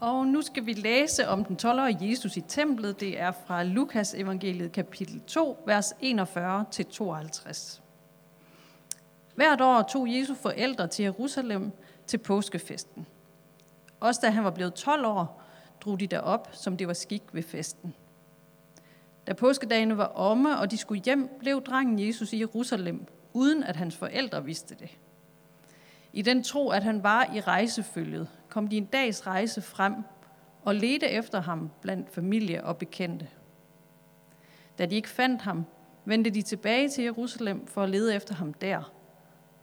Og nu skal vi læse om den 12-årige Jesus i templet. Det er fra Lukas evangeliet kapitel 2, vers 41-52. Hvert år tog Jesu forældre til Jerusalem til påskefesten. Også da han var blevet 12 år, drog de derop, som det var skik ved festen. Da påskedagene var omme, og de skulle hjem, blev drengen Jesus i Jerusalem, uden at hans forældre vidste det. I den tro, at han var i rejsefølget, kom de en dags rejse frem og ledte efter ham blandt familie og bekendte. Da de ikke fandt ham, vendte de tilbage til Jerusalem for at lede efter ham der.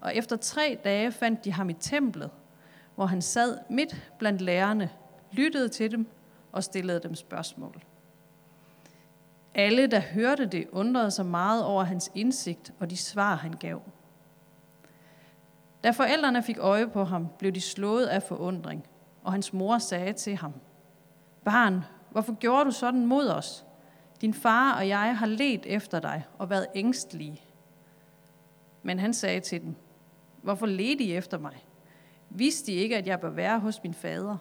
Og efter tre dage fandt de ham i templet, hvor han sad midt blandt lærerne, lyttede til dem og stillede dem spørgsmål. Alle, der hørte det, undrede sig meget over hans indsigt og de svar, han gav. Da forældrene fik øje på ham, blev de slået af forundring, og hans mor sagde til ham, Barn, hvorfor gjorde du sådan mod os? Din far og jeg har let efter dig og været ængstlige. Men han sagde til dem, Hvorfor ledte I efter mig? Vidste de ikke, at jeg bør være hos min fader?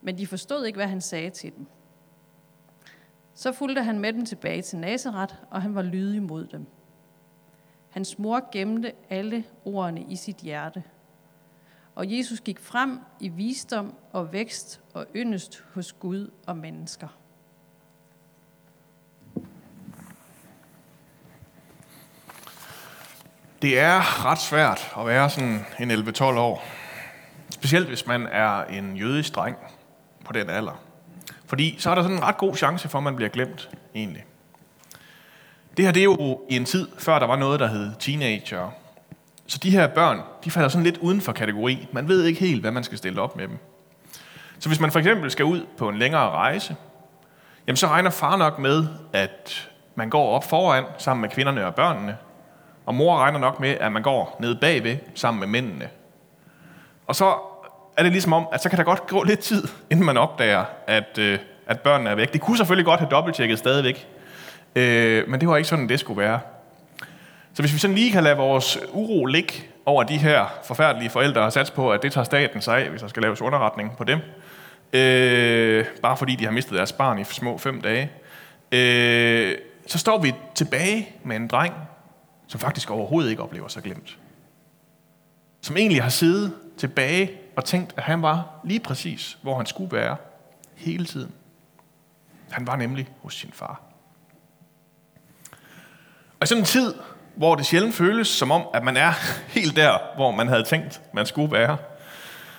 Men de forstod ikke, hvad han sagde til dem. Så fulgte han med dem tilbage til Nazareth, og han var lydig mod dem. Hans mor gemte alle ordene i sit hjerte. Og Jesus gik frem i visdom og vækst og yndest hos Gud og mennesker. Det er ret svært at være sådan en 11-12 år. Specielt hvis man er en jødisk dreng på den alder. Fordi så er der sådan en ret god chance for, at man bliver glemt, egentlig. Det her det er jo i en tid, før der var noget, der hed teenager. Så de her børn, de falder sådan lidt uden for kategori. Man ved ikke helt, hvad man skal stille op med dem. Så hvis man for eksempel skal ud på en længere rejse, jamen så regner far nok med, at man går op foran sammen med kvinderne og børnene, og mor regner nok med, at man går ned bagved sammen med mændene. Og så er det ligesom om, at så kan der godt gå lidt tid, inden man opdager, at, øh, at børnene er væk. Det kunne selvfølgelig godt have dobbelttjekket stadigvæk, øh, men det var ikke sådan, det skulle være. Så hvis vi sådan lige kan lade vores uro ligge over de her forfærdelige forældre og satse på, at det tager staten sig af, hvis der skal laves underretning på dem, øh, bare fordi de har mistet deres barn i små fem dage, øh, så står vi tilbage med en dreng, som faktisk overhovedet ikke oplever sig glemt. Som egentlig har siddet tilbage og tænkt, at han var lige præcis, hvor han skulle være hele tiden. Han var nemlig hos sin far. Og i sådan en tid, hvor det sjældent føles som om, at man er helt der, hvor man havde tænkt, man skulle være,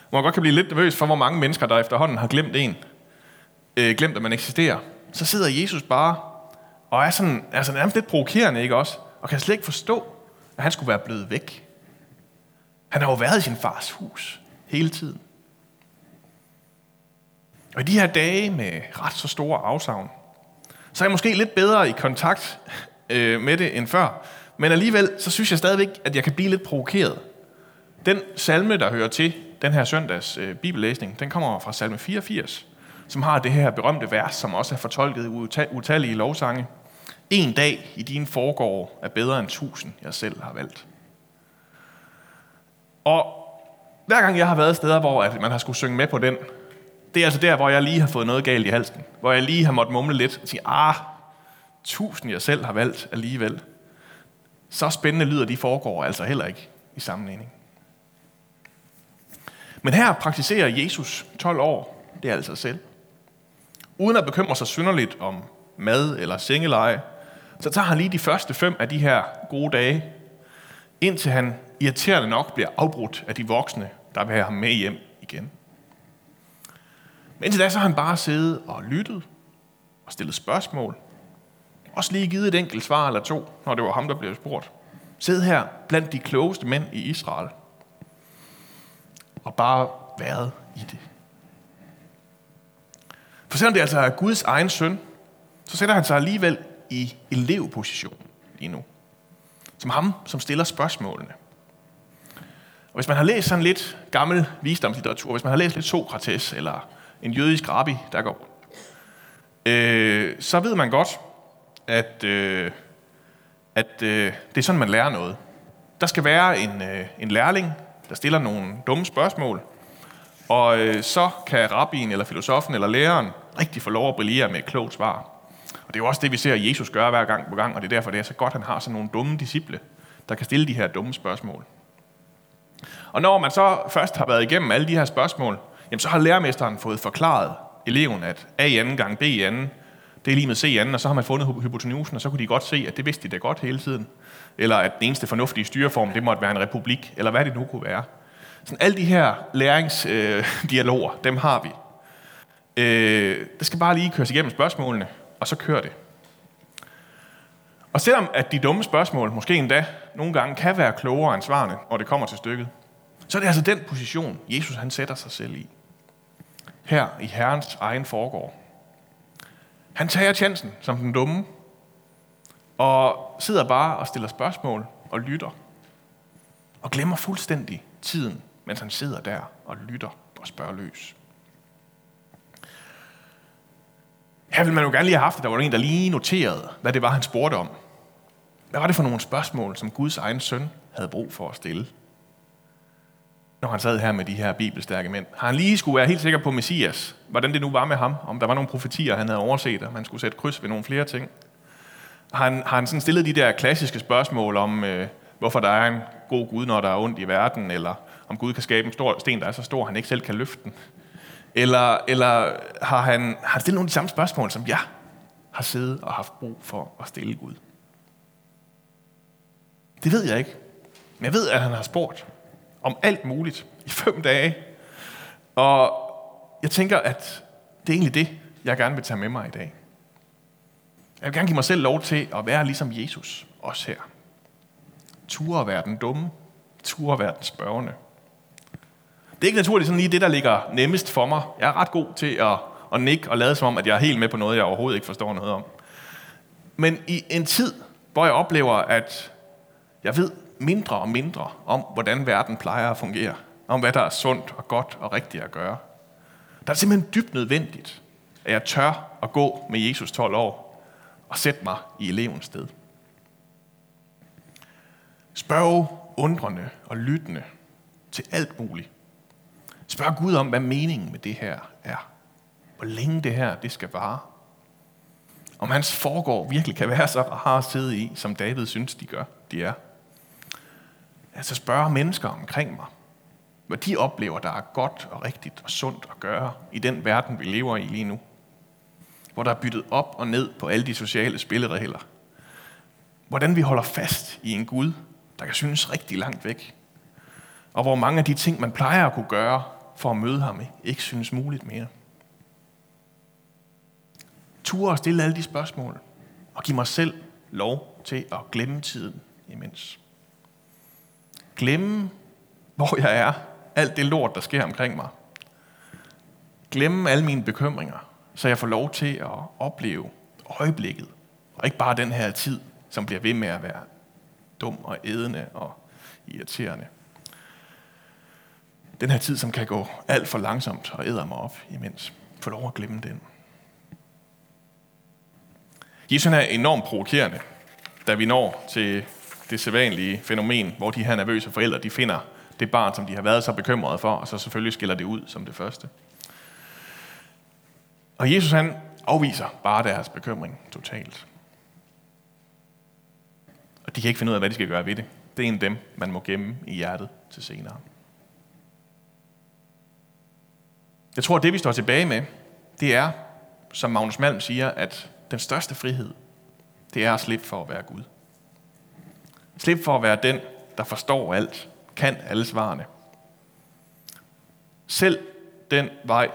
hvor man godt kan blive lidt nervøs for, hvor mange mennesker, der efterhånden har glemt en, øh, glemt, at man eksisterer, så sidder Jesus bare og er sådan, altså nærmest lidt provokerende, ikke også? Og kan slet ikke forstå, at han skulle være blevet væk. Han har jo været i sin fars hus hele tiden. Og i de her dage med ret så store afsavn, så er jeg måske lidt bedre i kontakt øh, med det end før. Men alligevel, så synes jeg stadigvæk, at jeg kan blive lidt provokeret. Den salme, der hører til den her søndags øh, bibellæsning, den kommer fra salme 84, som har det her berømte vers, som også er fortolket i utallige lovsange. En dag i din forgår er bedre end tusind, jeg selv har valgt. Og hver gang jeg har været steder, hvor at man har skulle synge med på den, det er altså der, hvor jeg lige har fået noget galt i halsen. Hvor jeg lige har måttet mumle lidt og sige, ah, tusind jeg selv har valgt alligevel. Så spændende lyder de foregår altså heller ikke i sammenligning. Men her praktiserer Jesus 12 år, det er altså selv. Uden at bekymre sig synderligt om mad eller sengeleje, så tager han lige de første fem af de her gode dage, indtil han irriterende nok bliver afbrudt af de voksne, der vil have ham med hjem igen. Men indtil da så har han bare siddet og lyttet og stillet spørgsmål. Også lige givet et enkelt svar eller to, når det var ham, der blev spurgt. Sid her blandt de klogeste mænd i Israel. Og bare været i det. For selvom det altså er Guds egen søn, så sætter han sig alligevel i elevposition lige nu. Som ham, som stiller spørgsmålene. Og hvis man har læst sådan lidt gammel visdomslitteratur, hvis man har læst lidt Sokrates eller en jødisk rabbi, der går øh, så ved man godt, at, øh, at øh, det er sådan, man lærer noget. Der skal være en, øh, en lærling, der stiller nogle dumme spørgsmål, Og øh, så kan rabbien eller filosofen eller læreren rigtig få lov at brillere med et klogt svar. Og det er jo også det, vi ser Jesus gøre hver gang på gang, og det er derfor, det er så godt, at han har sådan nogle dumme disciple, der kan stille de her dumme spørgsmål. Og når man så først har været igennem alle de her spørgsmål, jamen så har lærermesteren fået forklaret eleven, at A i anden gang B i anden, det er lige med C i anden, og så har man fundet hypotenusen, og så kunne de godt se, at det vidste de da godt hele tiden. Eller at den eneste fornuftige styreform, det måtte være en republik, eller hvad det nu kunne være. Sådan alle de her læringsdialoger, øh, dem har vi. Øh, det skal bare lige køres igennem spørgsmålene, og så kører det. Og selvom at de dumme spørgsmål måske endda nogle gange kan være klogere end svarene, når det kommer til stykket, så er det altså den position, Jesus han sætter sig selv i. Her i Herrens egen foregår. Han tager chancen som den dumme, og sidder bare og stiller spørgsmål og lytter. Og glemmer fuldstændig tiden, mens han sidder der og lytter og spørger løs. Her ville man jo gerne lige have haft, at der var en, der lige noterede, hvad det var, han spurgte om. Hvad var det for nogle spørgsmål, som Guds egen søn havde brug for at stille? Når han sad her med de her bibelstærke mænd. Har han lige skulle være helt sikker på Messias, hvordan det nu var med ham, om der var nogle profetier, han havde overset, og man skulle sætte kryds ved nogle flere ting. Har han, har han sådan stillet de der klassiske spørgsmål om, øh, hvorfor der er en god Gud, når der er ondt i verden, eller om Gud kan skabe en stor sten, der er så stor, han ikke selv kan løfte den. Eller, eller har, han, har han stillet nogle af de samme spørgsmål, som jeg har siddet og haft brug for at stille Gud? Det ved jeg ikke. Men jeg ved, at han har spurgt om alt muligt i fem dage. Og jeg tænker, at det er egentlig det, jeg gerne vil tage med mig i dag. Jeg vil gerne give mig selv lov til at være ligesom Jesus, også her. Ture at være den dumme, ture at være den spørgende. Det er ikke naturligt sådan lige det, der ligger nemmest for mig. Jeg er ret god til at, at nikke og lade som om, at jeg er helt med på noget, jeg overhovedet ikke forstår noget om. Men i en tid, hvor jeg oplever, at jeg ved mindre og mindre om, hvordan verden plejer at fungere, om hvad der er sundt og godt og rigtigt at gøre, der er simpelthen dybt nødvendigt, at jeg tør at gå med Jesus 12 år og sætte mig i elevens sted. Spørg undrende og lyttende til alt muligt. Spørg Gud om, hvad meningen med det her er. Hvor længe det her det skal vare. Om hans foregår virkelig kan være så rar at sidde i, som David synes, de gør, de er. Altså spørge mennesker omkring mig, hvad de oplever, der er godt og rigtigt og sundt at gøre i den verden, vi lever i lige nu. Hvor der er byttet op og ned på alle de sociale spilleregler. Hvordan vi holder fast i en Gud, der kan synes rigtig langt væk. Og hvor mange af de ting, man plejer at kunne gøre for at møde ham, ikke synes muligt mere. Ture at stille alle de spørgsmål, og give mig selv lov til at glemme tiden imens. Glemme, hvor jeg er, alt det lort, der sker omkring mig. Glemme alle mine bekymringer, så jeg får lov til at opleve øjeblikket, og ikke bare den her tid, som bliver ved med at være dum og ædende og irriterende. Den her tid, som kan gå alt for langsomt og æder mig op imens. Få lov at glemme den. Jesus er enormt provokerende, da vi når til det sædvanlige fænomen, hvor de her nervøse forældre, de finder det barn, som de har været så bekymrede for, og så selvfølgelig skiller det ud som det første. Og Jesus han afviser bare deres bekymring totalt. Og de kan ikke finde ud af, hvad de skal gøre ved det. Det er en af dem, man må gemme i hjertet til senere. Jeg tror, at det vi står tilbage med, det er, som Magnus Malm siger, at den største frihed, det er at slippe for at være Gud. Slip for at være den, der forstår alt, kan alle svarene. Selv den vej,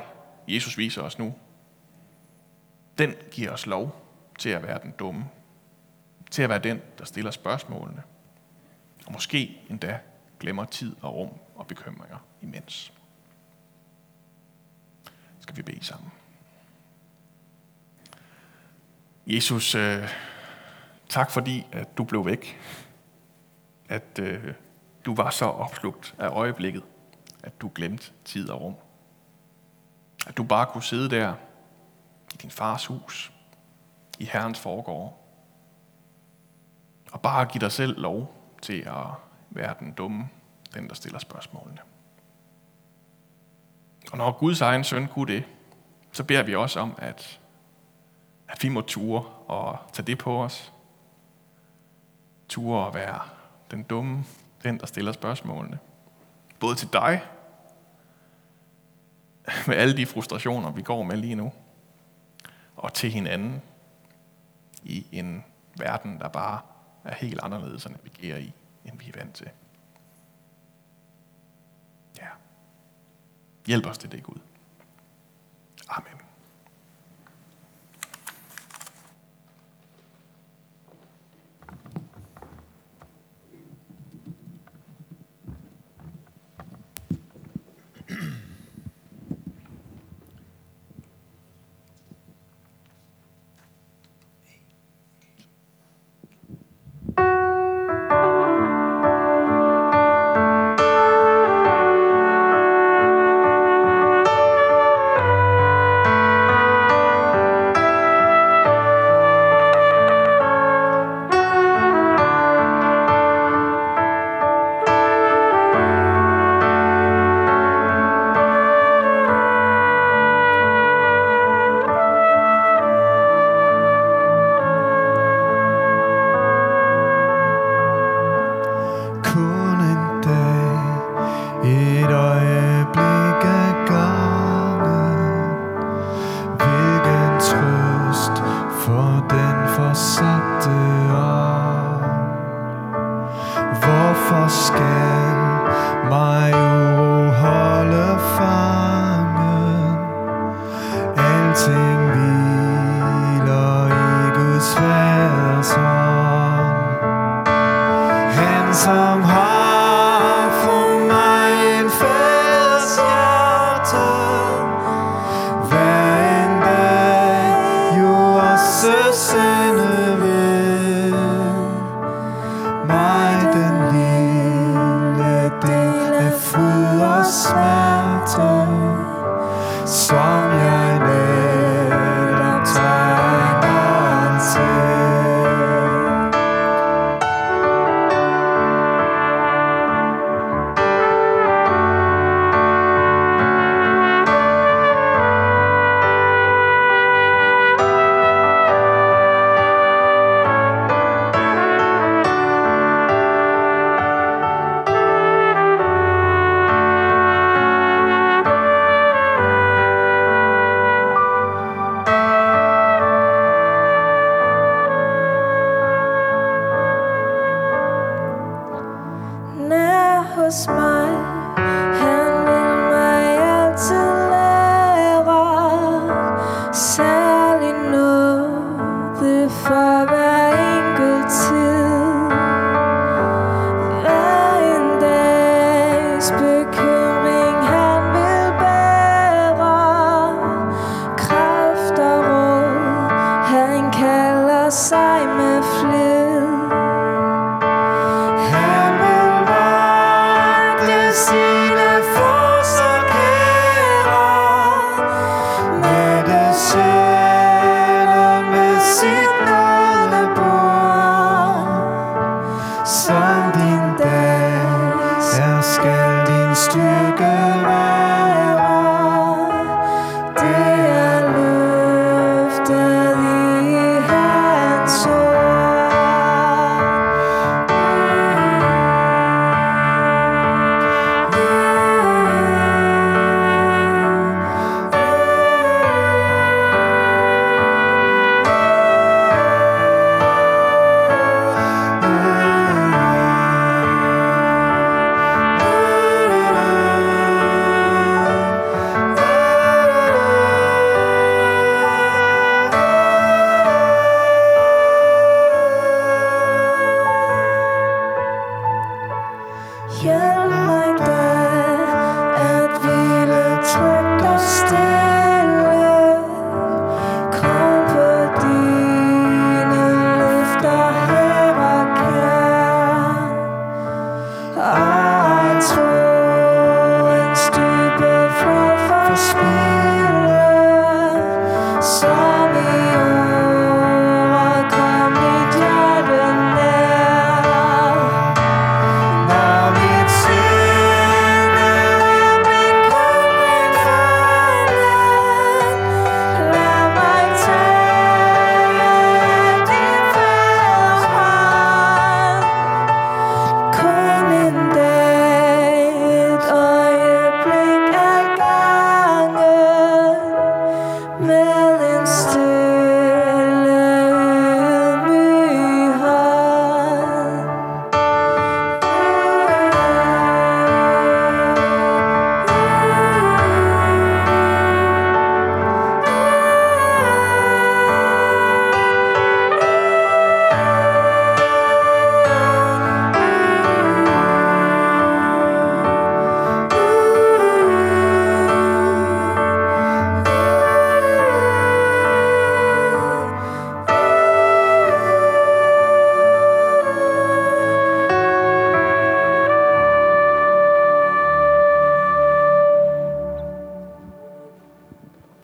Jesus viser os nu, den giver os lov til at være den dumme. Til at være den, der stiller spørgsmålene. Og måske endda glemmer tid og rum og bekymringer imens. Skal vi bede sammen. Jesus, øh, tak fordi, at du blev væk at øh, du var så opslugt af øjeblikket, at du glemte tid og rum. At du bare kunne sidde der i din fars hus, i Herrens foregård, og bare give dig selv lov til at være den dumme, den der stiller spørgsmålene. Og når Guds egen søn kunne det, så beder vi også om, at, at vi må ture og tage det på os. Ture at være den dumme, den der stiller spørgsmålene. Både til dig, med alle de frustrationer, vi går med lige nu, og til hinanden i en verden, der bare er helt anderledes at navigere i, end vi er vant til. Ja. Hjælp os til det, Gud. Amen.